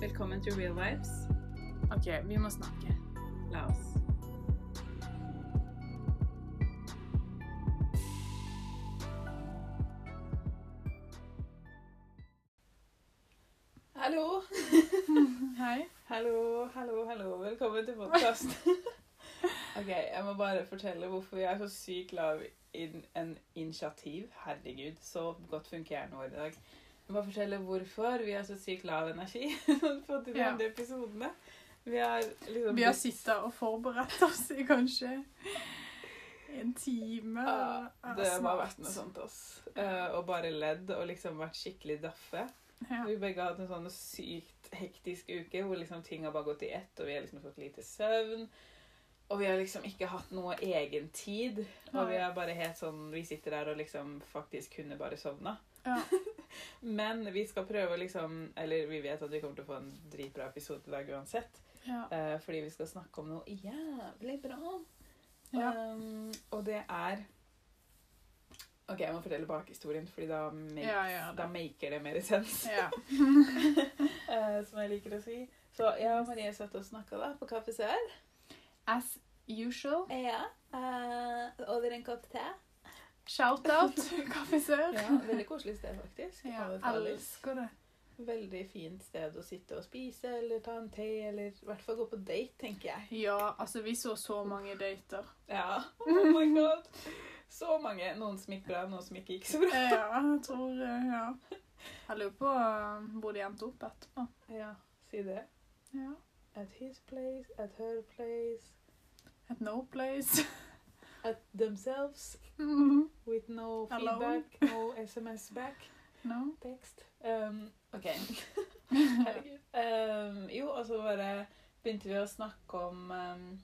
Velkommen til Real Vibes. OK, vi må snakke. La oss. Hallo. Hei. Hallo, hallo, hallo. Velkommen til podkast. ok, jeg må bare fortelle hvorfor jeg er så sykt lav i en initiativ. Herregud, så godt funker hjernen vår i dag. Må fortelle hvorfor vi har så sykt lav energi på de Ja. andre episodene. Vi har liksom Vi har sittet og forberedt oss i kanskje en time. Ja, Ja, det må ha vært noe sånt, oss. Uh, og bare ledd og liksom vært skikkelig daffe. Ja. Vi begge har hatt en sånn sykt hektisk uke hvor liksom ting har bare gått i ett, og vi har liksom fått lite søvn. Og vi har liksom ikke hatt noe egen tid. Og vi er bare helt sånn Vi sitter der og liksom faktisk kunne bare sovna. Ja. Men vi skal prøve å liksom Eller vi vet at vi kommer til å få en dritbra episode i dag uansett. Ja. eh, fordi vi skal snakke om noe jævlig bra. Ja. Um, og det er OK, jeg må fortelle bakhistorien, fordi da, make, Ja, ja, da maker det mer sens. ja. uh, som jeg liker å si. Så jeg og Marie satt og snakka da på Kaffe Sør. As usual. Ja. Uh, over en kopp te. Shout-out Kaffe Sør. Ja, veldig koselig sted, faktisk. Ja, elsker det. Veldig fint sted å sitte og spise, eller ta en te, eller i hvert fall gå på date, tenker jeg. Ja, altså, vi så så mange dater. Ja. Oh my god. Så mange. Noen som gikk bra, noen som ikke gikk så bra. Ja, jeg tror eh, Ja. Jeg lurer på eh, hvor de endte opp etterpå. Ja, si det. Ja. At his place, at her place, At no place. at themselves, Mhm. with no feedback, no SMS back. no. Tekst. Um, OK. Herregud. Um, jo, og så bare begynte vi å snakke om um,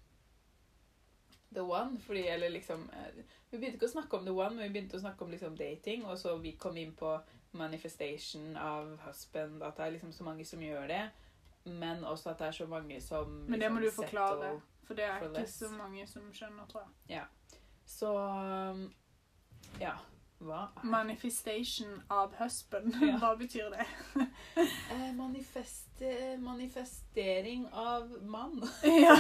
The One, fordi Eller liksom eh, Vi begynte ikke å snakke om The One, men vi begynte å snakke om liksom dating, og så vi kom inn på manifestation av husband, at det er liksom så mange som gjør det, men også at det er så mange som Men det må du liksom forklare. For det er ikke less. så mange som skjønner, tror jeg. Så um, Ja. Hva Manifestation av husband. Ja. Hva betyr det? Eh, manifeste, manifestering av mann. ja.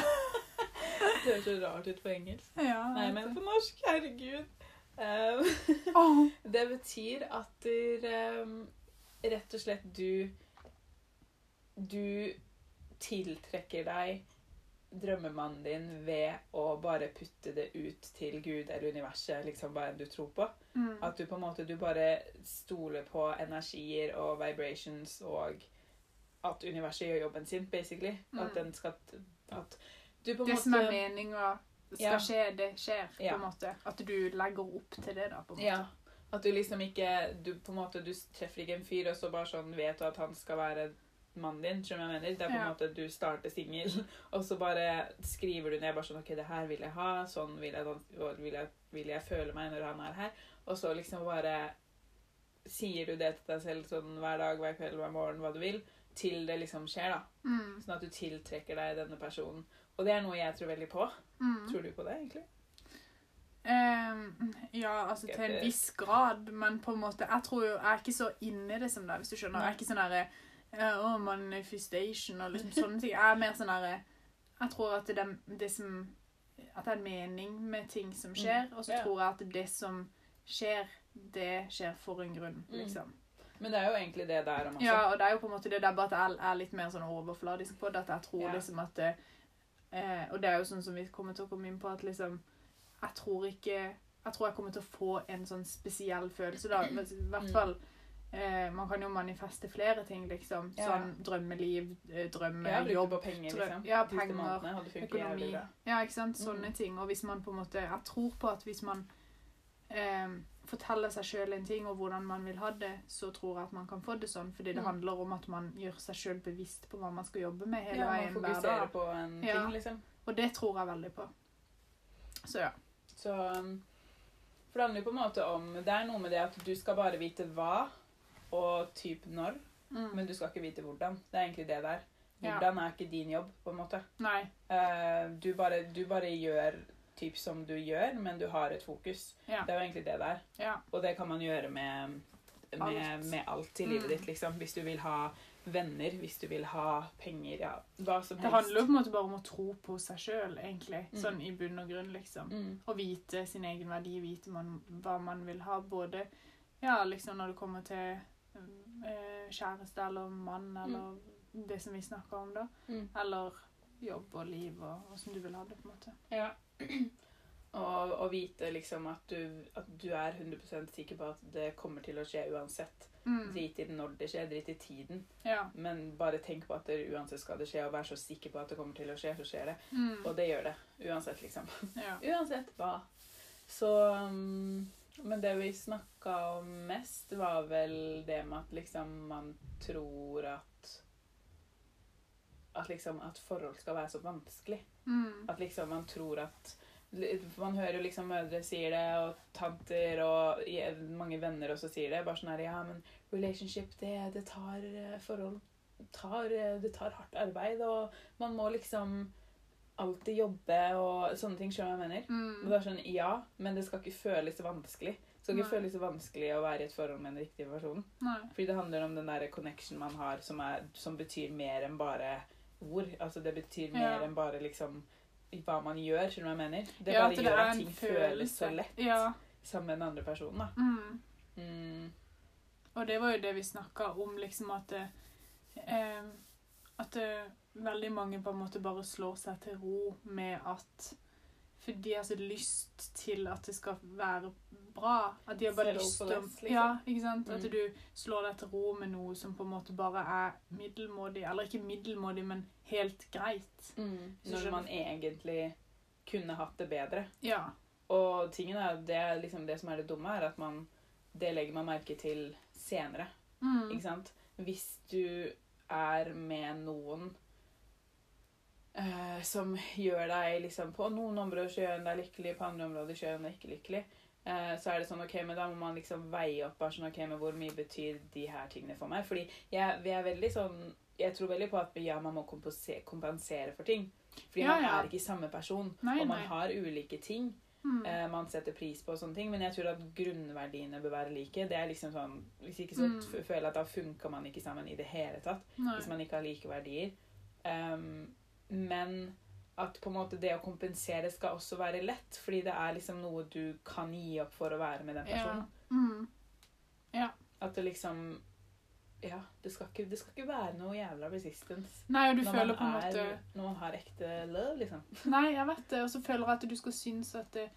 Det høres så rart ut på engelsk. ja. Nei, men på norsk, herregud. Åh. det betyr at du eh, rett og slett du Du tiltrekker deg drømmemannen din ved å bare putte det ut til Gud eller universet, liksom hva enn du tror på. Mm. At du på en måte du bare stoler på energier og vibrations og at universet gjør jobben sin, basically. Mm. At den skal At du på en måte Det som er meninga skal Ja. skje, det skjer, på Ja. en måte. At du legger opp til det, da, på en måte. Ja. At du liksom ikke Du på en måte du treffer ikke en fyr, og så bare sånn vet du at han skal være mannen din. Skjønner jeg mener? Det er på en Ja. måte du starter singel, og så bare skriver du ned bare sånn OK, det her vil jeg ha, sånn vil jeg, vil jeg, vil jeg føle meg når han er her. Og så liksom bare sier du det til deg selv sånn hver dag, hver kveld, hver morgen, hva du vil, til det liksom skjer, da. Mm. Sånn at du tiltrekker deg denne personen. Og det er noe jeg tror veldig på. Mm. Tror du på det, egentlig? Um, ja, altså til en viss grad, men på en måte Jeg tror jo Jeg er ikke så inni det som deg, hvis du skjønner. Jeg er ikke sånn derre Å, manifestation og liksom sånne ting. Jeg er mer sånn herre Jeg tror at det, er det som At det er en mening med ting som skjer, og så Mm. Ja. tror jeg at det som skjer, det skjer for en grunn, Mm. liksom. Men det er jo egentlig det der om også. Ja, og det er jo på en måte det der bare at jeg er litt mer sånn overfladisk på det, at jeg tror Ja. liksom at det, eh, Og det er jo sånn som vi kommer til å komme inn på, at liksom Jeg tror ikke Jeg tror jeg kommer til å få en sånn spesiell følelse, da. Men I hvert fall Mm. Eh, Man kan jo manifeste flere ting, liksom. Ja. Sånn drømmeliv, eh, drømme, ja, jobb, penger, liksom. ja, penger, økonomi. Ja, ikke sant? Sånne Mm. ting. Og hvis man på en måte Jeg tror på at hvis man eh, forteller seg sjøl en ting, og hvordan man vil ha det, så tror jeg at man kan få det sånn. Fordi det Mm. handler om at man gjør seg sjøl bevisst på hva man skal jobbe med hele Ja, man veien hver fokuserer på en Ja. ting, liksom. Og det tror jeg veldig på. Så ja. Så um, For det handler jo på en måte om Det er noe med det at du skal bare vite hva og typ når, Mm. men du skal ikke vite hvordan. Det er egentlig det der. er. Hvordan er ikke din jobb, på en måte. Nei. Eh, du, bare, du bare gjør typ som du gjør, men du har et fokus. Ja. Det er jo egentlig det der. Ja. Og det kan man gjøre med, med, Alt. med alt i livet Mm. ditt, liksom. Hvis du vil ha venner, hvis du vil ha penger, ja, hva som helst. Det handler jo på en måte bare om å tro på seg sjøl, egentlig. Mm. Sånn i bunn og grunn, liksom. Mm. Å vite sin egen verdi, vite man, hva man vil ha. Både ja, liksom når det kommer til kjæreste eller mann, eller det som vi snakker om, da. Mm. Eller jobb og liv og åssen du vil ha det, på en måte. Ja. Og, og vite liksom at du, at du er 100 sikker på at det kommer til å skje uansett. Mm. Drit i når det skjer, drit i tiden. Ja. Men bare tenk på at det uansett skal det skje, og vær så sikker på at det kommer til å skje, så skjer det. Mm. Og det gjør det. Uansett, liksom. ja. Uansett hva. Så um, Men det vi snakka om mest, var vel det med at liksom man tror at At liksom at forhold skal være så vanskelig. Mm. At liksom man tror at Man hører jo liksom mødre sier det, og tanter og mange venner også sier det. Bare sånn her Ja, men relationship, det, det tar eh, forhold tar, eh, Det tar hardt arbeid, og man må liksom alltid jobbe og sånne ting. Skjønner du hva jeg mener? Mm. det er sånn, Ja, men det skal ikke føles vanskelig. Det skal ikke Nei. føles vanskelig å være i et forhold med en riktig person. Nei. Fordi det handler om den der connection man har, som, er, som betyr mer enn bare ord. Altså det betyr mer Ja. enn bare liksom hva man gjør, skjønner du hva jeg mener? Det Ja, bare det gjør at ting føles så lett Ja. sammen med den andre personen, da. Mm. Mm. Og det var jo det vi snakka om, liksom at eh, At det, veldig mange på en måte bare slår seg til ro med at For de har så lyst til at det skal være bra. At de har bare lyst til liksom. Ja, ikke sant? At Mm. du slår deg til ro med noe som på en måte bare er middelmådig. Eller ikke middelmådig, men helt greit. Mm. Når man egentlig kunne hatt det bedre. Ja. Og tingen er, det liksom det som er det dumme, er at man Det legger man merke til senere. Mm. Ikke sant? Hvis du er med noen eh, som gjør deg liksom På noen områder så gjør den deg lykkelig, på andre områder så gjør den deg ikke lykkelig. eh, så er det sånn, ok, men Da må man liksom veie opp bare sånn, ok, men hvor mye betyr de her tingene for meg. Fordi jeg, vi er veldig sånn Jeg tror veldig på at ja, man må kompensere, for ting. Fordi Ja, man ja. er ikke samme person, Nei, og man nei. har ulike ting Mm. eh, man setter pris på og sånne ting. Men jeg tror at grunnverdiene bør være like. Det er liksom sånn, Hvis ikke så Mm. føler jeg at da funker man ikke sammen i det hele tatt. Nei. Hvis man ikke har like verdier. Ehm, men at på en måte det å kompensere skal også være lett, fordi det er liksom noe du kan gi opp for å være med den Ja. personen. ja. At det liksom Ja, det skal, ikke, det skal ikke være noe jævla resistance Nei, og du når føler man, på en er, måte når man har ekte love, liksom. Nei, jeg vet det. Og så føler jeg at du skal synes at det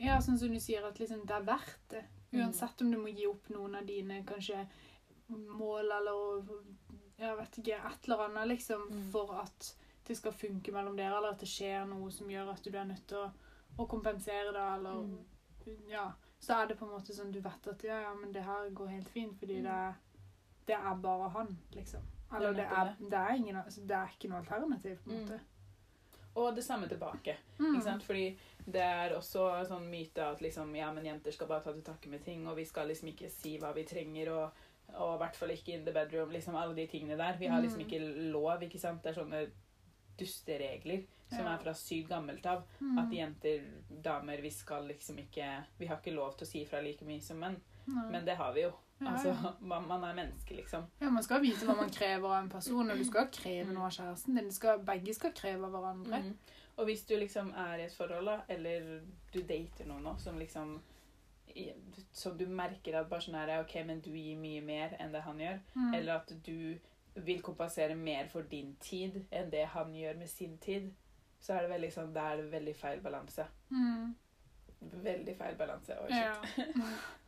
Ja, sånn som du sier, at liksom det er verdt det. Mm. Uansett om du må gi opp noen av dine kanskje mål eller Jeg vet ikke, et eller annet, liksom, Mm. for at det skal funke mellom dere, eller at det skjer noe som gjør at du er nødt til å, å kompensere det, eller Mm. Ja. Så er det på en måte sånn du vet at ja, ja, men det her går helt fint, fordi Mm. det, det er bare han, liksom. Eller Det er det er, det er, ingen, altså, det er ikke noe alternativ, på en Mm. måte. Og det samme tilbake. Mm. Ikke sant? Fordi det er også sånn myte at liksom, ja, men jenter skal bare ta til takke med ting, og vi skal liksom ikke si hva vi trenger, og, og i hvert fall ikke in the bedroom, liksom alle de tingene der. Vi har liksom Mm. ikke lov, ikke sant? Det er sånne dusteregler som er fra sykt gammelt av. Mm. At jenter, damer, vi skal liksom ikke Vi har ikke lov til å si ifra like mye som menn, Nei. men det har vi jo. Altså, man, man er menneske, liksom. Ja, Man skal vite hva man krever av en person, og du skal kreve noe av kjæresten din. Begge skal kreve av hverandre. Mm. Og hvis du liksom er i et forhold, da, eller du dater noen nå som liksom Som du merker at bare sånn her OK, men du gir mye mer enn det han gjør. Mm. Eller at du vil kompensere mer for din tid enn det han gjør med sin tid. Så er det veldig sånn, det er veldig feil balanse. Mm. Veldig feil balanse. Oi, Ja. shit.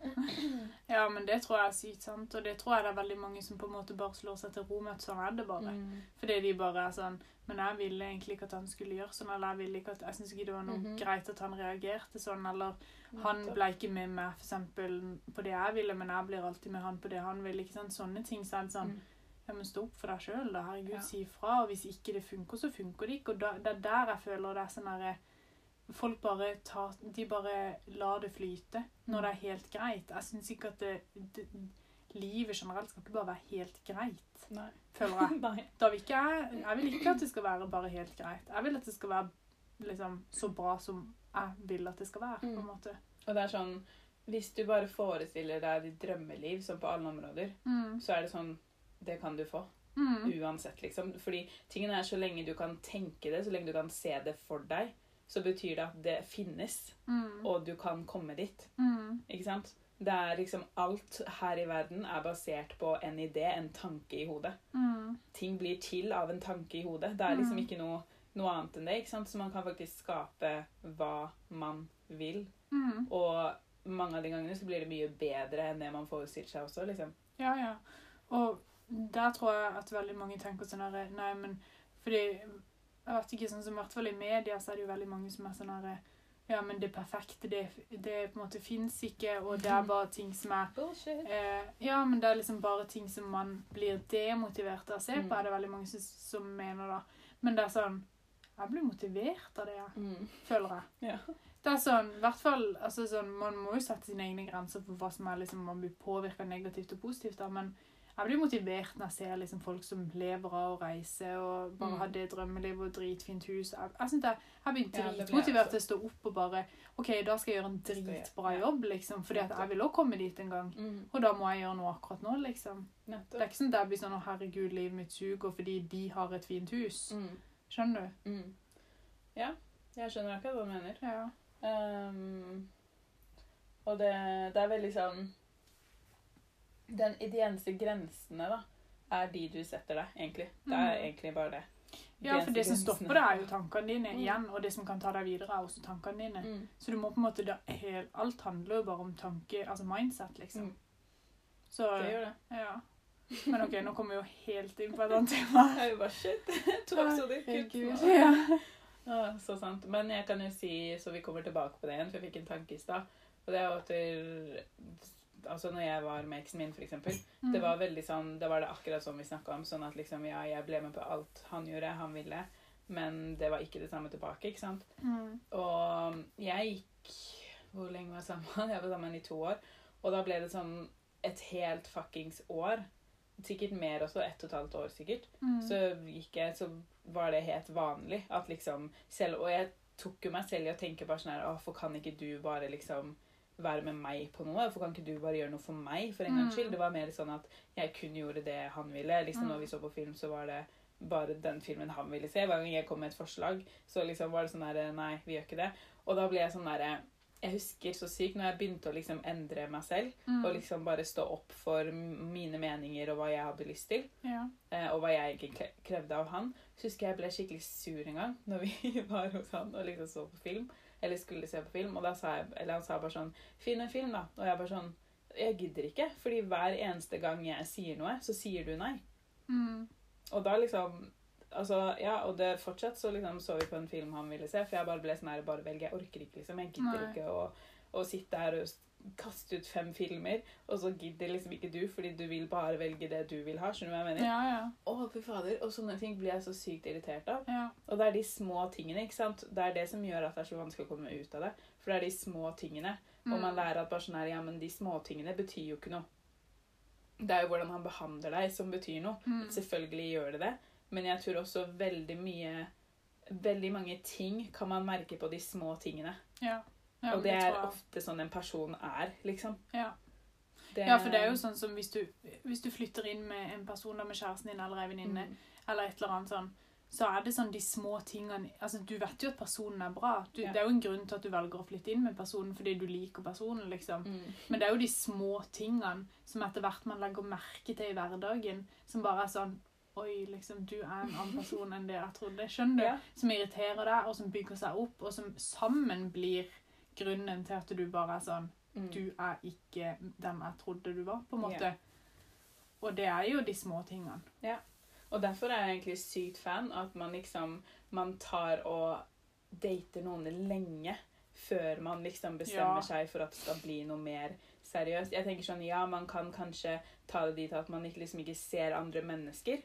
ja, men det tror jeg er sykt sant, og det tror jeg det er veldig mange som på en måte bare slår seg til ro med at sånn er det bare. Mm. Fordi de bare er sånn Men jeg ville egentlig ikke at han skulle gjøre sånn, eller jeg ville ikke at Jeg syns ikke det var noe Mhm. greit at han reagerte sånn, eller han ble ikke med meg for eksempel på det jeg ville, men jeg blir alltid med han på det han vil. ikke sant? Sånne ting. Så er det sånn Mm. Ja, men stå opp for deg sjøl, da. Herregud, Ja. si ifra. Og hvis ikke det funker, så funker det ikke. Og da, det er der jeg føler det er sånn herre Folk bare tar De bare lar det flyte når det er helt greit. Jeg syns ikke at det, det Livet generelt skal ikke bare være helt greit, Nei. føler jeg. Nei. Da vil ikke jeg Jeg vil ikke at det skal være bare helt greit. Jeg vil at det skal være liksom så bra som jeg vil at det skal være, på en Mm. måte. Og det er sånn Hvis du bare forestiller deg ditt drømmeliv som på alle områder, Mm. så er det sånn Det kan du få. Mm. Uansett, liksom. Fordi tingen er så lenge du kan tenke det, så lenge du kan se det for deg, så betyr det at det finnes, Mm. og du kan komme dit. Mm. Ikke sant? Det er liksom Alt her i verden er basert på en idé, en tanke i hodet. Mm. Ting blir til av en tanke i hodet. Det er liksom Mm. ikke noe, noe annet enn det. ikke sant? Så man kan faktisk skape hva man vil. Mm. Og mange av de gangene så blir det mye bedre enn det man forestiller seg også. liksom. Ja, ja. Og der tror jeg at veldig mange tenker sånn herre Nei, men fordi Jeg vet ikke, sånn som i hvert fall i media, så er det jo veldig mange som er sånn herre Ja, men det perfekte, det, det på en måte fins ikke, og det er bare ting som er eh, Ja, men det er liksom bare ting som man blir demotivert av å se på, Mm. er det veldig mange som, som mener da. Men det er sånn Jeg blir motivert av det, jeg, Mm. føler jeg. Ja. Det er sånn, hvert fall, altså sånn, Man må jo sette sine egne grenser for hva som er liksom, man blir påvirka negativt og positivt av, men jeg blir motivert når jeg ser liksom, folk som lever av å reise og bare Mm. har det drømmelivet og dritfint hus. Jeg, jeg, synes jeg, jeg blir dritmotivert til å stå opp og bare OK, da skal jeg gjøre en dritbra jobb, liksom, fordi at jeg vil også komme dit en gang. Mm. Og da må jeg gjøre noe akkurat nå, liksom. Det er ikke sånn at jeg blir sånn 'Å, herregud, livet mitt suger fordi de har et fint hus'. Mm. Skjønner du? Mm. Ja, jeg skjønner akkurat hva du mener. Ja. Um, og det, det er veldig sånn Den, De eneste grensene, da, er de du setter deg, egentlig. Det er Mhm. egentlig bare det. De Ja, for det som stopper deg, er jo tankene dine Mm. igjen, og det som kan ta deg videre, er også tankene dine. Mm. Så du må på en måte da, Alt handler jo bare om tanke, altså mindset, liksom. Mm. Så Det gjør det. ja. Men OK, nå kommer vi jo helt inn på et annet tema. Det er jo bare shit. To episoder. Ja. Ja, så sant. Men jeg kan jo si, så vi kommer tilbake på det igjen, for jeg fikk en tanke i stad. Og det er jo at Altså, når jeg var med eksen min, eksempel, Mm. det var veldig sånn Det var det akkurat som vi snakka om. Sånn at liksom, ja, jeg ble med på alt han gjorde, han ville, men det var ikke det samme tilbake, ikke sant? Mm. Og jeg gikk Hvor lenge var jeg sammen? Jeg var sammen i to år. Og da ble det sånn et helt fuckings år. Sikkert mer også. Ett og et halvt år, sikkert. Mm. Så gikk jeg, så var det helt vanlig at liksom selv, Og jeg tok jo meg selv i å tenke bare sånn her Hvorfor kan ikke du bare liksom være med meg på noe? Hvorfor kan ikke du bare gjøre noe for meg, for en gangs Mm. skyld? Det var mer sånn at jeg kun gjorde det han ville. Liksom Mm. Når vi så på film, så var det bare den filmen han ville se. Hver gang jeg kom med et forslag, så liksom var det sånn der Nei, vi gjør ikke det. Og da ble jeg sånn derre Jeg husker så sykt når jeg begynte å liksom endre meg selv, Mm. og liksom bare stå opp for mine meninger og hva jeg hadde lyst til Ja. eh, og hva jeg egentlig krevde av han. Så husker jeg ble skikkelig sur en gang når vi var hos han og liksom så på film. Eller skulle se på film. Og da sa jeg, eller han sa bare sånn Finn en film, da. Og jeg bare sånn Jeg gidder ikke. Fordi hver eneste gang jeg sier noe, så sier du nei. Mm. Og da liksom Altså, ja, og det fortsatt så liksom så vi på en film han ville se, for jeg bare ble sånn her Bare velg. Jeg orker ikke, liksom. Jeg gidder Nei. ikke å, å sitte her og kaste ut fem filmer, og så gidder liksom ikke du, fordi du vil bare velge det du vil ha. Skjønner du hva jeg mener? Ja, ja. Å, fy fader. Og sånne ting blir jeg så sykt irritert av. Ja. Og det er de små tingene, ikke sant? Det er det som gjør at det er så vanskelig å komme ut av det. For det er de små tingene. Og man Mm. lærer at bare sånn her, ja, men de små tingene betyr jo ikke noe. Det er jo hvordan han behandler deg som betyr noe. Mm. Selvfølgelig gjør det det. Men jeg tror også veldig mye Veldig mange ting kan man merke på de små tingene. Ja. Ja, og det er ofte sånn en person er, liksom. Ja. Det, Ja, for det er jo sånn som hvis du, hvis du flytter inn med en person da med kjæresten din eller ei venninne, Mm. eller et eller annet sånn, så er det sånn de små tingene Altså, du vet jo at personen er bra. Du, Ja. Det er jo en grunn til at du velger å flytte inn med personen fordi du liker personen, liksom. Mm. Men det er jo de små tingene som etter hvert man legger merke til i hverdagen, som bare er sånn Oi, liksom, du er en annen person enn det jeg trodde. Skjønner du? Ja. Som irriterer deg, og som bygger seg opp, og som sammen blir grunnen til at du bare er sånn Mm. du er ikke den jeg trodde du var, på en måte. Yeah. Og det er jo de små tingene. Og derfor er jeg egentlig sykt fan at man liksom Man tar og dater noen lenge før man liksom bestemmer Ja. seg for at det skal bli noe mer seriøst. Jeg tenker sånn, ja, man kan kanskje ta det dit at man ikke, liksom ikke ser andre mennesker,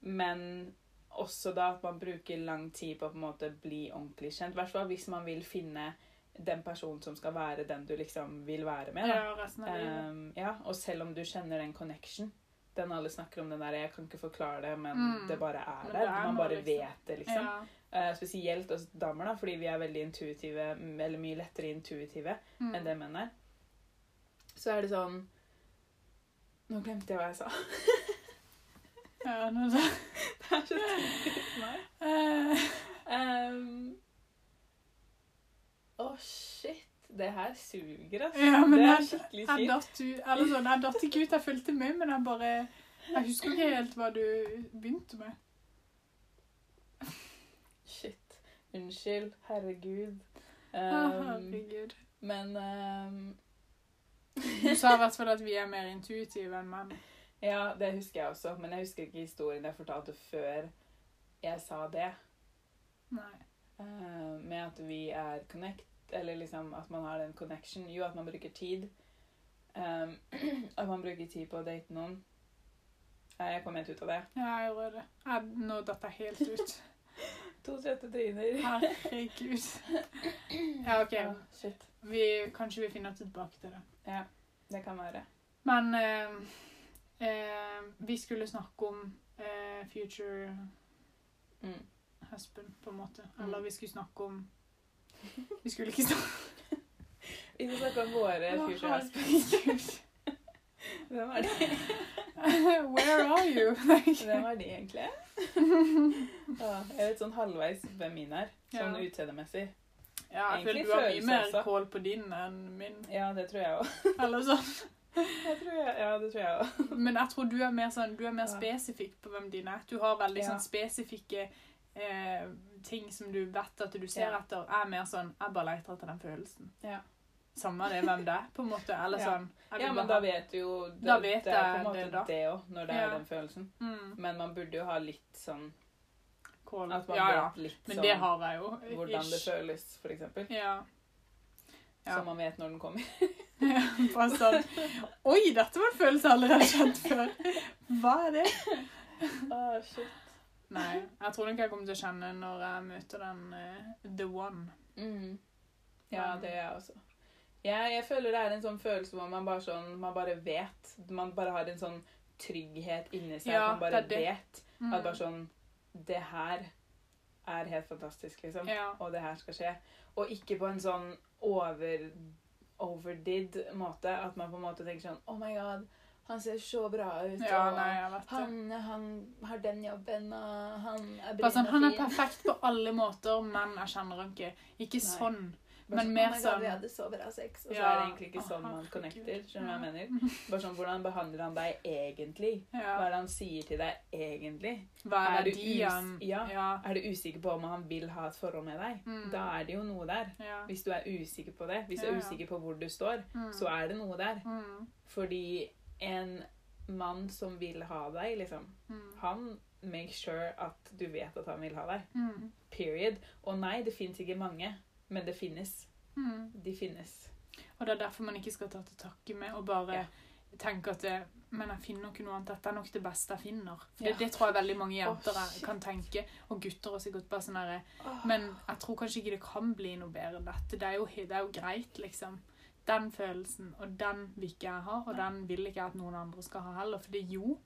men også da at man bruker lang tid på å på en måte bli ordentlig kjent. I hvert fall hvis man vil finne den personen som skal være den du liksom vil være med. Ja, resten av livet. Um, ja, og selv om du kjenner den connection Den alle snakker om den der Jeg kan ikke forklare det, men Mm. det bare er der. det er Man noe, bare liksom. vet det, liksom. Ja. Uh, spesielt oss damer, da, fordi vi er veldig intuitive, eller mye lettere intuitive Mm. enn det menn er. Så er det sånn Nå glemte jeg hva jeg sa. Ja, nå sa Det er så typisk meg. Uh, Ehm, Å, shit. Det her suger, altså. Ja, det er jeg- skikkelig Jeg kjipt. eller sånn, jeg datt ikke ut, jeg fulgte med, men jeg bare Jeg husker ikke helt hva du begynte med. Shit. Unnskyld. Herregud. Å, Ehm, herregud. men um... Du sa i hvert fall at vi er mer intuitive enn menn. Ja, det husker jeg også. Men jeg husker ikke historien jeg fortalte før jeg sa det. Nei. Uh, med at vi er connect, eller liksom at man har en connection. Jo, at man bruker tid. Um, at man bruker tid på å date noen. Jeg kom helt ut av det. Ja, jeg gjorde det. Jeg, nå datt jeg helt ut. To søte tryner. Herregud. Ja, OK. Shit. Vi, kanskje vi finner tilbake til det. Ja, det kan være. Men eh, eh, vi skulle snakke om eh, future Mm. husband, på en måte. Mm. Eller vi skulle snakke om Vi skulle ikke snakke Vi skal snakke om våre future herregud. Hvem er de? Where are you? Hvem er de egentlig? Ja, jeg vet sånn halvveis hvem min er. Sånn Ja. utseendemessig. Ja, jeg føler du har mye mer kål på din enn min. Ja, det tror jeg òg. Eller sånn. Jeg tror jeg, ja, det tror jeg òg. Men jeg tror du er mer sånn, du er mer Ja. spesifikk på hvem dine er. Du har veldig Ja. sånn spesifikke eh, ting som du vet at du ser Ja. etter. Er mer sånn, jeg bare leter etter den følelsen. Ja. Samme det hvem det er, på en måte. Eller Ja. sånn. Ja, men da vet du jo det, Da vet det er på en måte det òg, når det er den følelsen. mm, Men man burde jo ha litt sånn kål. At man Ja, vet litt Men sånn det har jeg jo. hvordan det føles, for eksempel. Ja. Ja. Så man vet når den kommer. ja, Bare sånn Oi, dette var en følelse jeg allerede har kjent før. Hva er det? Ah, shit. Nei, jeg tror nok jeg kommer til å kjenne når jeg møter den uh, the one. Mm. Ja, Men- det er jeg også. Jeg, jeg føler det er en sånn følelse hvor man bare sånn Man bare vet. Man bare har en sånn trygghet inni seg. Ja, at man bare det det. vet Mm. at bare sånn Det her er helt fantastisk, liksom. Ja. Og det her skal skje. Og ikke på en sånn over overdid måte. At man på en måte tenker sånn Oh my god, han ser så bra ut. ja, og nei, han, han har den jobben, og han er Bare sånn, han er perfekt på alle måter, men jeg kjenner han ikke. Ikke Nei. sånn. Bare men sånn, mer oh God, sånn- Vi hadde så bra sex. Og så er det egentlig ikke sånn man connecter. Skjønner du hva jeg mener? Bare sånn, Hvordan behandler han deg egentlig? Hva er det han sier til deg egentlig? Hva er er du us- ja. ja. Er du usikker på om han vil ha et forhold med deg? Mm. Da er det jo noe der. ja. Hvis du er usikker på det, hvis du er usikker på hvor du står, Mm. så er det noe der. Mm. Fordi en mann som vil ha deg, liksom, Mm. han make sure at du vet at han vil ha deg. Mm. Period. Og nei, det fins ikke mange, men det finnes. Mm. De finnes. Og det er derfor man ikke skal ta til takke med og bare Ja. tenke at det, Men jeg finner ikke noe annet. Dette er nok det beste jeg finner. For Ja. det, det tror jeg veldig mange jenter er- kan tenke. Og gutter også sikkert bare sånn herre Men jeg tror kanskje ikke det kan bli noe bedre enn dette. Det er jo, det er jo greit, liksom. Den følelsen, og den vil ikke jeg ha, og den vil ikke jeg at noen andre skal ha heller. For det, jo,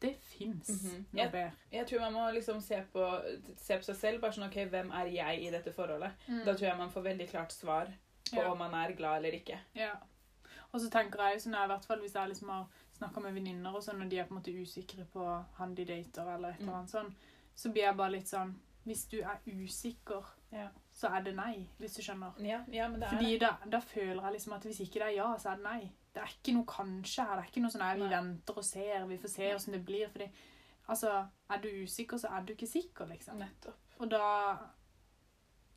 det fins Mhm. noe bedre. Jeg tror man må liksom se på, se på seg selv. bare sånn, ok, Hvem er jeg i dette forholdet? Da tror jeg man får veldig klart svar på Ja. om man er glad eller ikke. Ja. Og så tenker jeg sånn, i hvert fall hvis jeg liksom har snakka med venninner og sånn, og de er på en måte usikre på han de dater, eller et eller Mm. annet sånn, så blir jeg bare litt sånn Hvis du er usikker, Ja. Så er det nei, hvis du skjønner. Ja, ja men det er Fordi det. da, da føler jeg liksom at hvis ikke det er ja, så er det nei. Det er ikke noe kanskje her. Det er ikke noe sånn at vi venter og ser, vi får se åssen det blir. Fordi altså, er du usikker, så er du ikke sikker, liksom. Nettopp. Og da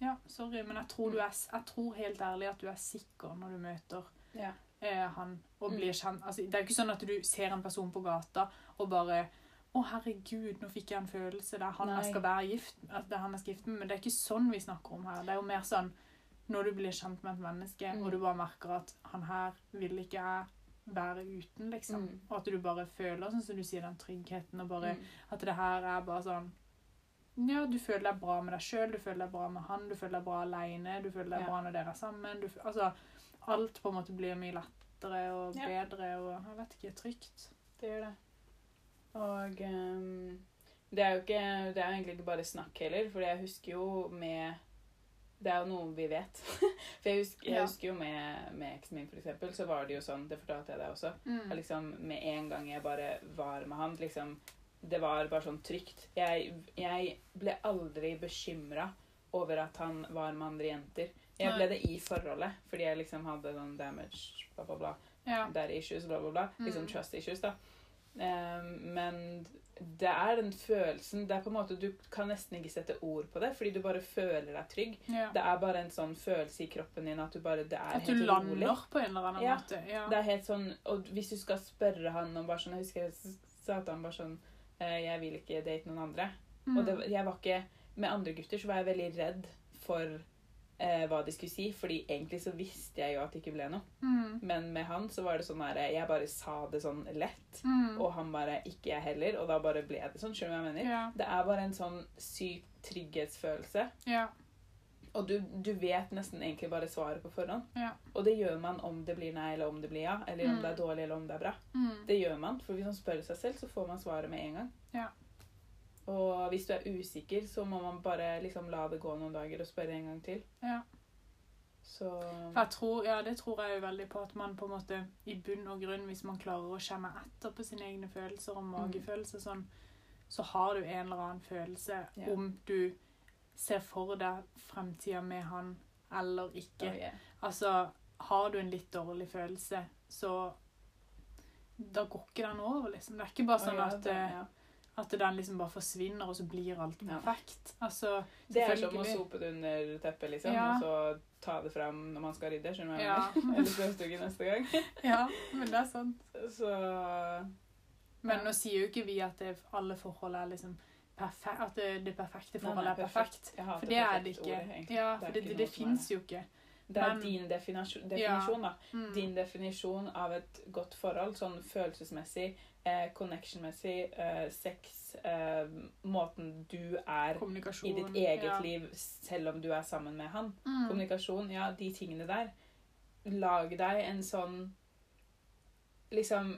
Ja, sorry, men jeg tror, du er, jeg tror helt ærlig at du er sikker når du møter Ja. eh, han og Mm. blir kjent. Altså, det er jo ikke sånn at du ser en person på gata og bare å, herregud, nå fikk jeg en følelse. Det er han jeg skal være gift det han jeg skal gifte med. Men det er ikke sånn vi snakker om her. Det er jo mer sånn når du blir kjent med et menneske, Mm. og du bare merker at han her vil ikke jeg være uten, liksom. Mm. Og at du bare føler, sånn som du sier, den tryggheten, og bare Mm. at det her er bare sånn Ja, du føler deg bra med deg sjøl, du føler deg bra med han, du føler deg bra aleine, du føler deg Ja. bra når dere er sammen. Du, altså, alt på en måte blir mye lettere og bedre og jeg vet ikke, trygt. Det gjør det. Og um, det er ikke Det er jo egentlig ikke bare snakk heller, for jeg husker jo med Det er jo noe vi vet. for jeg husker, jeg husker jo med, med eksen min, for eksempel, så var det jo sånn Det fortalte jeg deg også. Mm. at liksom Med en gang jeg bare var med han, liksom det var bare sånn trygt. Jeg, jeg ble aldri bekymra over at han var med andre jenter. Jeg ble det i forholdet, fordi jeg liksom hadde sånn damage, bla, bla, bla. Ja. Daddy issues, bla, bla, bla. Liksom Mm. trust issues, da. Ehm, men det er den følelsen Det er på en måte Du kan nesten ikke sette ord på det, fordi du bare føler deg trygg. ja. Det er bare en sånn følelse i kroppen din at du bare Det er At du lander rolig. på en eller annen Ja. måte. Ja. Det er helt sånn Og hvis du skal spørre han om bare sånn Jeg husker jeg sa til han bare sånn eh, Jeg vil ikke date noen andre. Mm. Og det, jeg var ikke Med andre gutter så var jeg veldig redd for eh, hva de skulle si, fordi egentlig så visste jeg jo at det ikke ble noe. Mm. Men med han så var det sånn her Jeg bare sa det sånn lett. Mm. Og han bare ikke jeg heller. Og da bare ble det sånn. Skjønner du hva jeg mener? Ja. Det er bare en sånn syk trygghetsfølelse. Ja. Og du, du vet nesten egentlig bare svaret på forhånd. Ja. Og det gjør man om det blir nei eller om det blir ja. Eller om Mm. det er dårlig eller om det er bra. Mm. Det gjør man. For hvis man spør seg selv, så får man svaret med en gang. Ja. Og hvis du er usikker, så må man bare liksom la det gå noen dager og spørre en gang til. Ja. Så tror, ja, det tror jeg jo veldig på at man på en måte i bunn og grunn, hvis man klarer å kjenne etter på sine egne følelser og magefølelser sånn, så har du en eller annen følelse Ja. om du ser for deg fremtida med han eller ikke. oh, yeah. Altså, har du en litt dårlig følelse, så da går ikke den over, liksom. Det er ikke bare sånn oh, ja, at, det- eh, ja. At den liksom bare forsvinner, og så blir alt Ja. perfekt. Altså, Det er som å sope det under teppet, liksom, Ja. og så ta det fram når man skal rydde. Skjønner du Ja. Eller støvsuge neste gang. Ja, men det er sant. Så Men Ja. nå sier jo ikke vi at det, alle forhold er liksom perfekt, at det, det perfekte Nei, forholdet nei, er perfekt. Jeg hater For det er det ikke. ordet. Ja, er for det, det, det er fins jo ikke. Det er Men- din definisjon, definisjon da. Mm. Din definisjon av et godt forhold, sånn følelsesmessig, eh, connection-messig, eh, sex, eh, måten du er i ditt eget ja. liv selv om du er sammen med han. Mm. Kommunikasjon, ja, de tingene der. Lag deg en sånn Liksom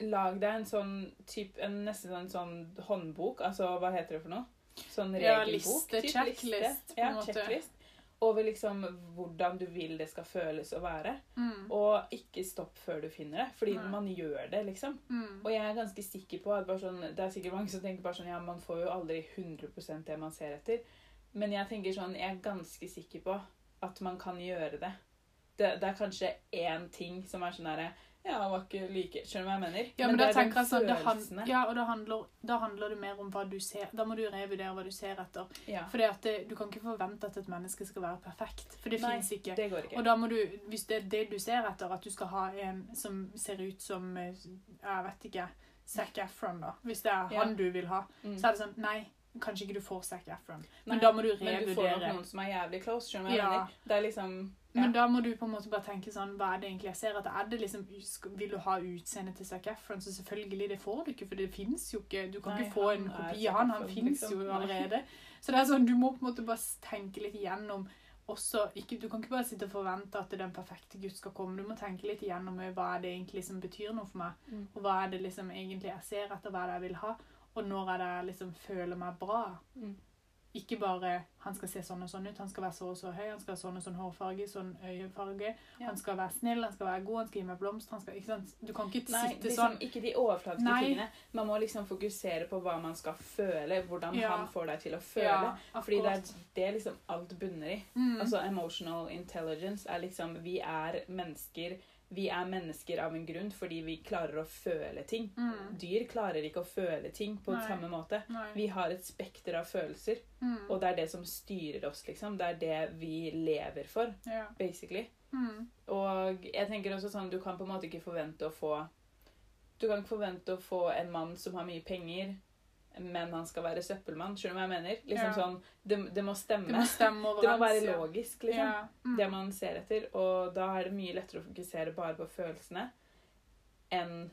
Lag deg en sånn typ, en, Nesten en sånn håndbok. Altså, hva heter det for noe? Sånn Ja, liste, typ, checklist, på en Ja, måte. checklist. Over liksom hvordan du vil det skal føles å være. Mm. Og ikke stopp før du finner det, fordi Nei. man gjør det, liksom. Mm. Og jeg er ganske sikker på at bare sånn, det er sikkert mange som tenker bare sånn, ja, man får jo aldri 100% det man ser etter. Men jeg tenker sånn, jeg er ganske sikker på at man kan gjøre det. Det, det er kanskje én ting som er sånn herre Ja, var ikke like Skjønner du hva jeg mener? Ja, men, da det er jeg sånn, følelsene. ja, og da handler, da handler det mer om hva du ser. Da må du revurdere hva du ser etter. Ja, For du kan ikke forvente at et menneske skal være perfekt. For det fins ikke. det går ikke. Og da må du, hvis det er det du ser etter, at du skal ha en som ser ut som eh, Jeg vet ikke. Zac Efron, da. Hvis det er Ja. han du vil ha, Mm. så er det sånn Nei, kanskje ikke du får Zac Efron. Men Nei, da må du Men du får nok noen som er jævlig close, skjønner du hva jeg Ja. mener? Det er liksom. Men da må du på en måte bare tenke sånn Hva er det egentlig jeg ser etter? Er det liksom, Vil du ha utseendet til Zac Efron? Så selvfølgelig, det får du ikke, for det fins jo ikke. Du kan Nei, ikke få en kopi av han. Han fins liksom. jo allerede. Så det er sånn, du må på en måte bare tenke litt igjennom også, ikke, Du kan ikke bare sitte og forvente at den perfekte gutt skal komme. Du må tenke litt igjennom eh, hva er det egentlig som betyr noe for meg. Mm. Og hva er det liksom egentlig jeg ser etter, hva er det jeg vil ha. Og når er det jeg liksom føler meg bra. Mm. Ikke bare han skal se sånn og sånn ut, han skal være så og så høy, han skal ha sånn og sånn hårfarge, sånn øyefarge. Ja. Han skal være snill, han skal være god, han skal gi meg blomster. Han skal, ikke sant? Du kan ikke Nei, sitte liksom, sånn ikke de overflatiske Nei. tingene. Man må liksom fokusere på hva man skal føle, hvordan Ja. han får deg til å føle. Ja, Fordi det er det liksom alt bunner i. Mm. Altså emotional intelligence er liksom Vi er mennesker Vi er mennesker av en grunn fordi vi klarer å føle ting. mm. Dyr klarer ikke å føle ting på Nei. samme måte. Nei. Vi har et spekter av følelser, mm. og det er det som styrer oss, liksom. Det er det vi lever for, ja. basically. mm. Og jeg tenker også sånn, du kan på en måte ikke forvente å få Du kan ikke forvente å få en mann som har mye penger, men han skal være søppelmann. Skjønner du hva jeg mener? Liksom Ja. sånn, det, det må stemme. Det må stemme Det må være logisk, liksom. Ja. Mm. Det man ser etter. Og da er det mye lettere å fokusere bare på følelsene enn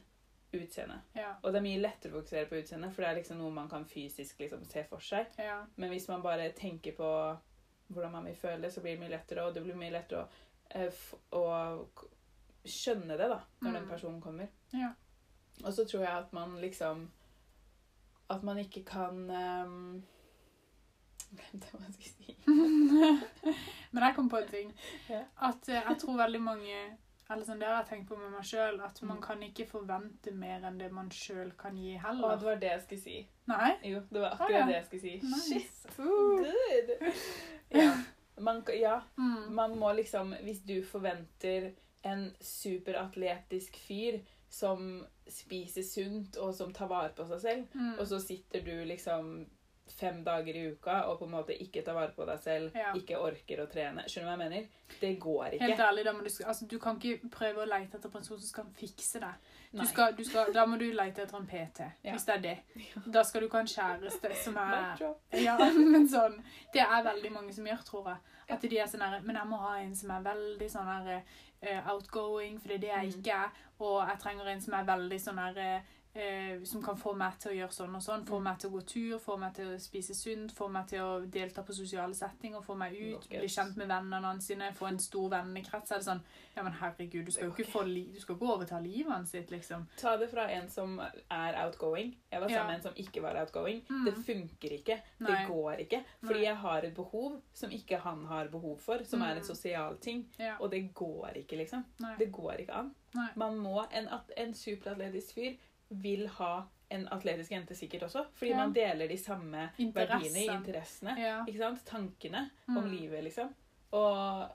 utseendet. Ja. Og det er mye lettere å fokusere på utseendet, for det er liksom noe man kan fysisk liksom se for seg. Men hvis man bare tenker på hvordan man vil føle, så blir det mye lettere, og det blir mye lettere å, eh, å skjønne det da, når den Mm. personen kommer. Ja. Og så tror jeg at man liksom At man ikke kan um, Glemte hva jeg skulle si. Men jeg kom på en ting. At eh, jeg tror veldig mange Eller sånn, Det har jeg tenkt på med meg sjøl, at man Mm. kan ikke forvente mer enn det man sjøl kan gi Å, Og det var det jeg skulle si. Nei? Jo, det var akkurat akkurat ja. det jeg skulle si. Nice. Shit, good! Ja. Man, ja, Mm. man må liksom Hvis du forventer en superatletisk fyr som spiser sunt og som tar vare på seg selv, Mm. og så sitter du liksom fem dager i uka og på en måte ikke tar vare på deg selv, Ja. ikke orker å trene Skjønner du hva jeg mener? Det går ikke. Helt ærlig, du, altså, du kan ikke prøve å lete etter person som skal fikse deg. Du skal, du skal, da må du lete etter en PT, Ja. hvis det er det. Da skal du ikke ha en kjæreste som er Ja, men sånn Det er veldig mange som gjør, tror jeg. At de er sånn her Men jeg må ha en som er veldig sånn her eh, outgoing, for det er det jeg Mm. ikke er. Og jeg trenger en som er veldig sånn her eh, Som kan få meg til å gjøre sånn og sånn. Få Mm. meg til å gå tur, få meg til å spise sunt, få meg til å delta på sosiale settinger, få meg ut, bli kjent med vennene sine, få en stor vennekrets. Er det sånn Ja, men herregud, du skal jo ikke få li Du skal ikke overta livet hans sitt, liksom. Ta det fra en som er outgoing. Jeg var sammen Ja. med en som ikke var outgoing. Mm. Det funker ikke. Nei. Det går ikke. Fordi Nei. jeg har et behov som ikke han har behov for, som er Mm. en sosial ting. Ja. Og det går ikke, liksom. Nei. Det går ikke an. Man må, En, en superatletisk fyr vil ha en atletisk jente sikkert også. Fordi Ja. man deler de samme verdiene, i interessene. Ja. Ikke sant? Tankene om Mm. livet, liksom. Og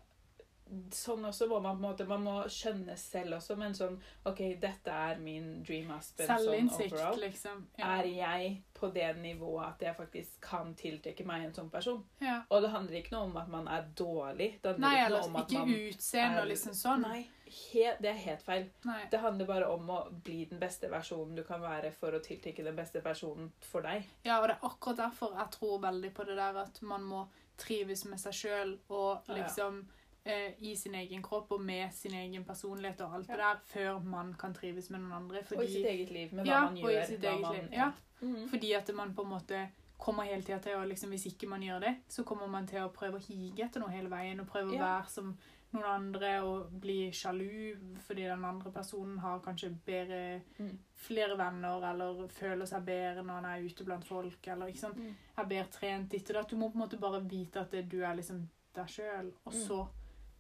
sånn også må man på en måte Man må skjønne selv også, men sånn OK, dette er min dream husband sånn overall. liksom. Ja. Er jeg på det nivået at jeg faktisk kan tiltrekke meg en sånn person? Og det handler ikke noe om at man er dårlig. Det handler Nei, ikke noe om at ikke man utseende og liksom sånn. Nei, he, det er helt feil. Nei. Det handler bare om å bli den beste versjonen du kan være for å tiltrekke den beste versjonen for deg. Ja, og det er akkurat derfor jeg tror veldig på det der at man må trives med seg sjøl og Ja, ja. liksom eh, i sin egen kropp og med sin egen personlighet og alt Ja. det der, før man kan trives med noen andre. Og i sitt eget liv, med hva ja, man og i gjør. sitt eget man, liv. Ja, Mhm. fordi at man på en måte kommer hele tida til å liksom, Hvis ikke man gjør det, så kommer man til å prøve å hige etter noe hele veien og prøve å være som noen andre og bli sjalu fordi den andre personen har kanskje bedre Mm. flere venner eller føler seg bedre når han er ute blant folk eller ikke sant Mm. er bedre trent ditt og datt. Du må på en måte bare vite at det, du er liksom deg sjøl, og Mm. så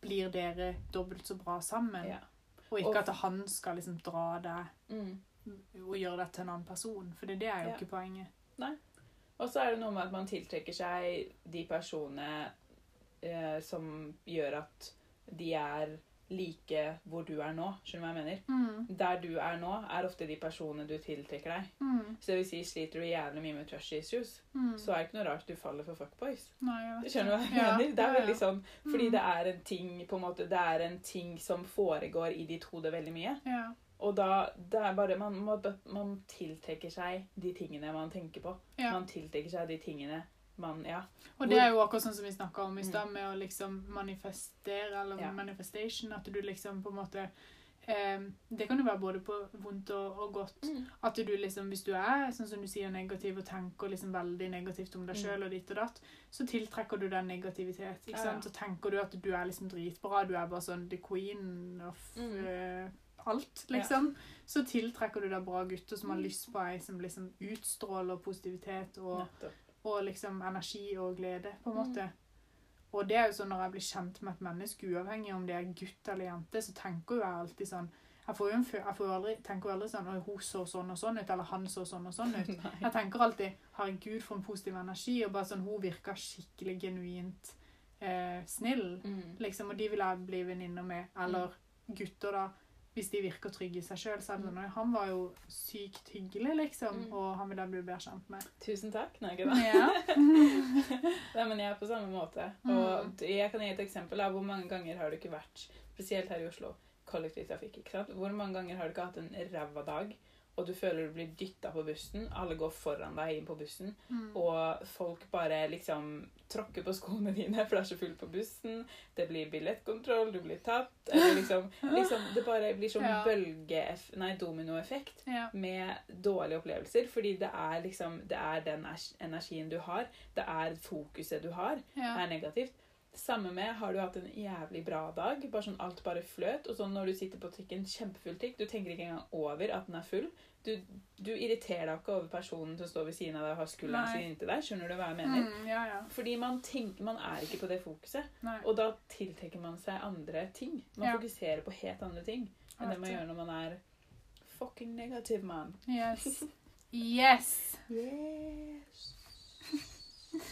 blir dere dobbelt så bra sammen. Ja. Og ikke Og- at han skal liksom dra deg Mm. og gjøre deg til en annen person, for det er jo Ja. ikke poenget. Og så er det noe med at man tiltrekker seg de personene eh, som gjør at de er like hvor du er nå. Skjønner du hva jeg mener? Mm. Der du er nå, er ofte de personene du tiltrekker deg. Mm. Så det vil si, sliter du jævlig mye med trust issues, Mm. så er det ikke noe rart du faller for fuckboys. Nei, Skjønner du hva jeg Ja, mener? Det er veldig sånn, fordi Mm. det er en ting på en måte, det er en ting som foregår i ditt hode veldig mye. Ja. Og da, det er bare, man, man, man tiltrekker seg de tingene man tenker på. Ja. Man tiltrekker seg de tingene man, ja. Og det er jo akkurat sånn som vi snakka om i stad, Mm. med å liksom manifestere, eller Ja. manifestation, at du liksom på en måte eh, Det kan jo være både på vondt og, og godt. At du liksom, hvis du er sånn som du sier, negativ og tenker liksom veldig negativt om deg Mm. sjøl og ditt og datt, så tiltrekker du den negativitet. ikke Ja, ja. sant? Så tenker du at du er liksom dritbra, du er bare sånn the queen of Mm. uh, alt, liksom. Så tiltrekker du deg bra gutter som har lyst på ei som liksom utstråler positivitet og Nettopp. Og liksom energi og glede, på en Mm. måte. Og det er jo sånn når jeg blir kjent med et menneske, uavhengig om det er gutt eller jente, så tenker jo jeg alltid sånn Jeg får jo en jeg får aldri, tenker jo aldri sånn hun så sånn og sånn ut, eller han så sånn og sånn ut. Jeg tenker alltid Herregud, for en positiv energi. Og bare sånn Hun virka skikkelig genuint eh, snill, Mm. liksom. Og de vil jeg bli venninner med. Eller gutter, da. Hvis de virker trygge i seg sjøl, det sånn «Oi, Han var jo sykt hyggelig, liksom. Mm. Og han vil jeg bli bedre kjent med. Tusen takk. Norge, da. Ja. Nei, men jeg er på samme måte. Mm. Og jeg kan gi et eksempel av hvor mange ganger har du ikke vært, spesielt her i Oslo, kollektivtrafikk. ikke sant? Hvor mange ganger har du ikke hatt en ræva dag, og du føler du blir dytta på bussen, alle går foran deg inn på bussen, Mm. og folk bare liksom tråkker på skoene dine, for det er så fullt på bussen, det blir billettkontroll, du blir tatt, eller liksom, liksom Det bare blir sånn Ja. bølge... Nei, dominoeffekt ja. med dårlige opplevelser, fordi det er liksom Det er den energien du har, det er fokuset du har, ja. er negativt. Samme med har du hatt en jævlig bra dag, bare sånn alt bare fløt, og så når du sitter på trikken, kjempefull trikk, du tenker ikke engang over at den er full. Du, du irriterer deg ikke over personen som står ved siden av deg og har skulderen sin inntil deg. Skjønner du hva jeg mener? Mm, ja, ja. Fordi man, tenker, man er ikke på det fokuset. Nei. Og da tiltrekker man seg andre ting. Man Ja. fokuserer på helt andre ting enn det man gjør når man er fucking negativ, man. Yes. Yes. Yes.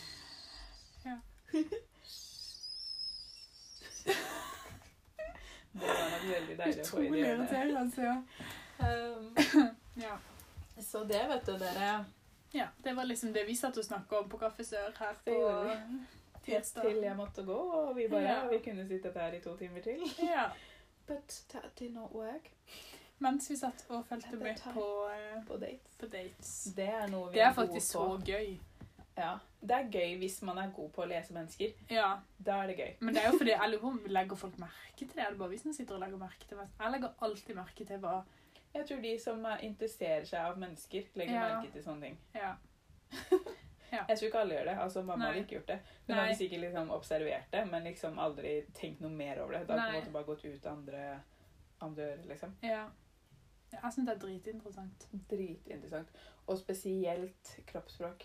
Ja. det var nok veldig deilig å få i irriterende, ja. Um, ja. så det, vet du, dere Ja, det var liksom det vi satt og snakka om på Kaffe Sør her på tirsdag. til jeg måtte gå, og vi bare Ja. Vi kunne sittet her i to timer til. Ja. But that did not work. Mens vi satt og fulgte med på, uh, På dates. på dates. Det er noe vi Det er gode faktisk så gøy. Ja. Det er gøy hvis man er god på å lese mennesker. Ja, Da er det gøy. Men det er jo fordi jeg lurer på om legger folk merke til det. Er det bare vi som sitter og legger merke til det? Jeg legger alltid merke til hva Jeg tror de som er- interesserer seg av mennesker, legger Ja. merke til sånne ting. Ja. Jeg tror ikke alle gjør det. altså Mamma Nei. hadde ikke gjort det. Hun Nei. hadde sikkert liksom observert det, men liksom aldri tenkt noe mer over det. Det hadde på en måte bare gått ut andre, andre ører, liksom. ja. Jeg syns det er dritinteressant. Dritinteressant. Og spesielt kroppsspråk.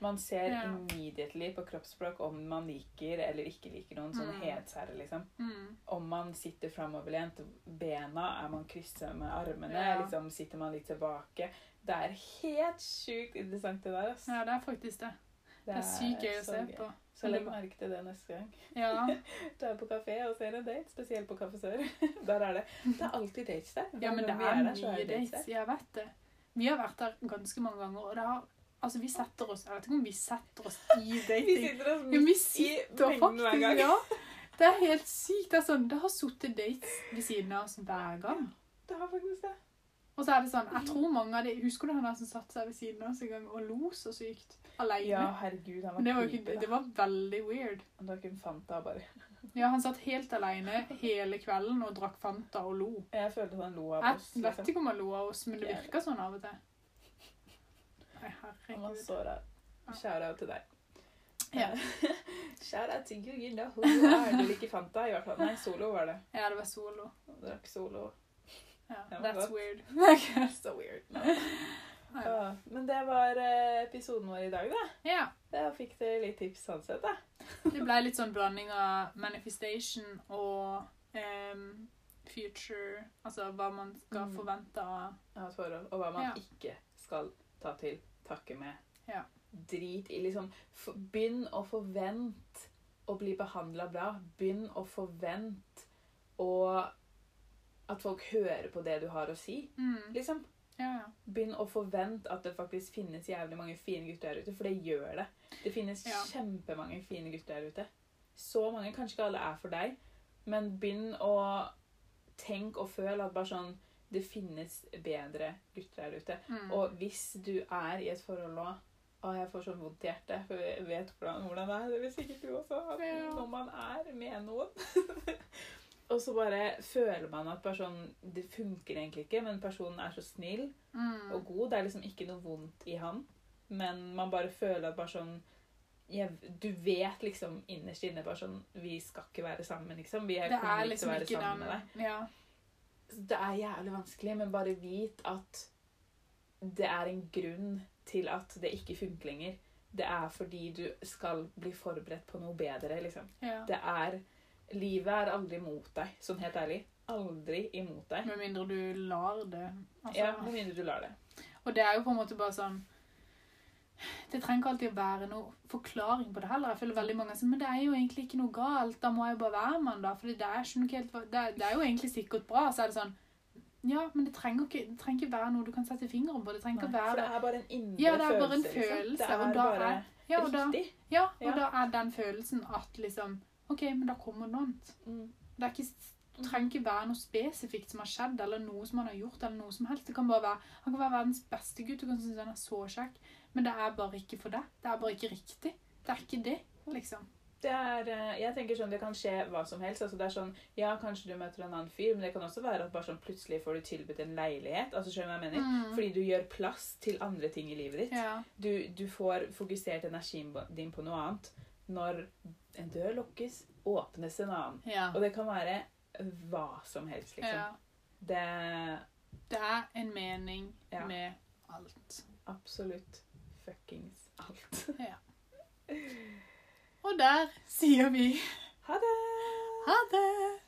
Man ser Ja. immediately på kroppsspråk om man liker eller ikke liker noen. Sånn Mm. hetsherre, liksom. Mm. Om man sitter framoverlent, bena, er man krysset med armene, Ja. liksom sitter man litt tilbake. Det er helt sjukt interessant, det der. ass. Ja, det er faktisk det. Det er sykt gøy å se gøy. på. Så legg merke til det neste gang. Ja. Du er på kafé og ser en date, spesielt på Kafé Sør. Der er det Det er alltid dates der. ja, men det er, er mye dates. der. Jeg vet det. Vi har vært der ganske mange ganger, og det har Altså, vi setter oss Jeg vet ikke om vi setter oss i dating. Vi sitter oss midt vi i mengden hver gang. Ja. Det er helt sykt. Det er sånn, det har sittet dates ved siden av oss hver gang. Det har faktisk det. Og så er det sånn, jeg tror mange av de Husker du han der som satte seg ved siden av oss en gang og lo så sykt? Alene. Ja, herregud, han var Men det var, ikke, det var veldig weird. Han drakk en Fanta bare. Ja, han satt helt alene hele kvelden og drakk Fanta og lo. Jeg følte han lo av oss. Jeg vet Liksom. ikke om han lo av oss, men det virka sånn av og til. Nei, herregud. så rar. Shout out til deg. Ja. Shout out til Google, da. Hun er. Du liker Fanta i hvert fall. Nei, Solo var det. Ja, det var solo. Drakk Solo. Ja, that's godt. weird. So weird. No. Ja. Men det var eh, episoden vår i dag, da. ja. Da fikk dere litt tips sånn sett, da. Det ble litt sånn blanding av manifestation og um, future Altså hva man skal Mm. forvente av ja, forhold. Og hva man Ja. ikke skal ta til takke med. Ja. Drit i liksom for, Begynn å forvente å bli behandla bra. Begynn å forvente å At folk hører på det du har å si. mm. Liksom. Ja, ja. Begynn å forvente at det faktisk finnes jævlig mange fine gutter der ute, for det gjør det. Det finnes Ja. kjempemange fine gutter der ute. Så mange. Kanskje ikke alle er for deg, men begynn å tenke og føle at bare sånn Det finnes bedre gutter der ute. Mm. Og hvis du er i et forhold nå Å, jeg får sånn vondt i hjertet, for jeg vet hvordan, hvordan det er. Det vil sikkert du også. At Ja. Når man er med noen. og så bare føler man at personen Det funker egentlig ikke, men personen er så snill mm. og god. Det er liksom ikke noe vondt i han. Men man bare føler at sånn jeg, Du vet liksom innerst inne bare sånn Vi skal ikke være sammen, liksom. Vi Det kommer er ikke til liksom å være ikke sammen med deg. Ja. Det er jævlig vanskelig, men bare vit at det er en grunn til at det ikke funker lenger. Det er fordi du skal bli forberedt på noe bedre, liksom. ja. Det er Livet er aldri mot deg, sånn helt ærlig. Aldri imot deg. Med mindre du lar det. Altså. Ja, Med mindre du lar det. Og det er jo på en måte bare sånn Det trenger ikke alltid å være noe forklaring på det heller. Jeg føler veldig mange som Men det er jo egentlig ikke noe galt. Da må jeg jo bare være med han, da. For det er, helt, det, er, det er jo egentlig sikkert bra. Så er det sånn Ja, men det trenger ikke, det trenger ikke være noe du kan sette fingeren på. Det trenger ikke Nei, å for det er bare en indre Ja, det er bare en følelse. Det er og da bare er- ja, og da, riktig. ja, og Ja. da er den følelsen at liksom OK, men da kommer noe annet. Mm. Det er ikke, det trenger ikke være noe spesifikt som har skjedd, eller noe som han har gjort, eller noe som helst. Det kan bare være, Han kan være verdens beste gutt, du kan synes han er så kjekk, men det er bare ikke for deg. Det er bare ikke riktig. Det er ikke det, liksom. Det er, eh, jeg tenker sånn, det kan skje hva som helst. altså det er sånn, Ja, kanskje du møter en annen fyr, men det kan også være at bare sånn plutselig får du tilbudt en leilighet. altså skjønner jeg mener, mm. Fordi du gjør plass til andre ting i livet ditt. Ja. Du, du, får fokusert energien din på noe annet. Når en dør lukkes, åpnes en annen. Ja. Og det kan være hva som helst, liksom. Ja. Det Det er en mening med alt. Absolutt fuckings alt. Ja. Og der sier vi Ha det! Ha det!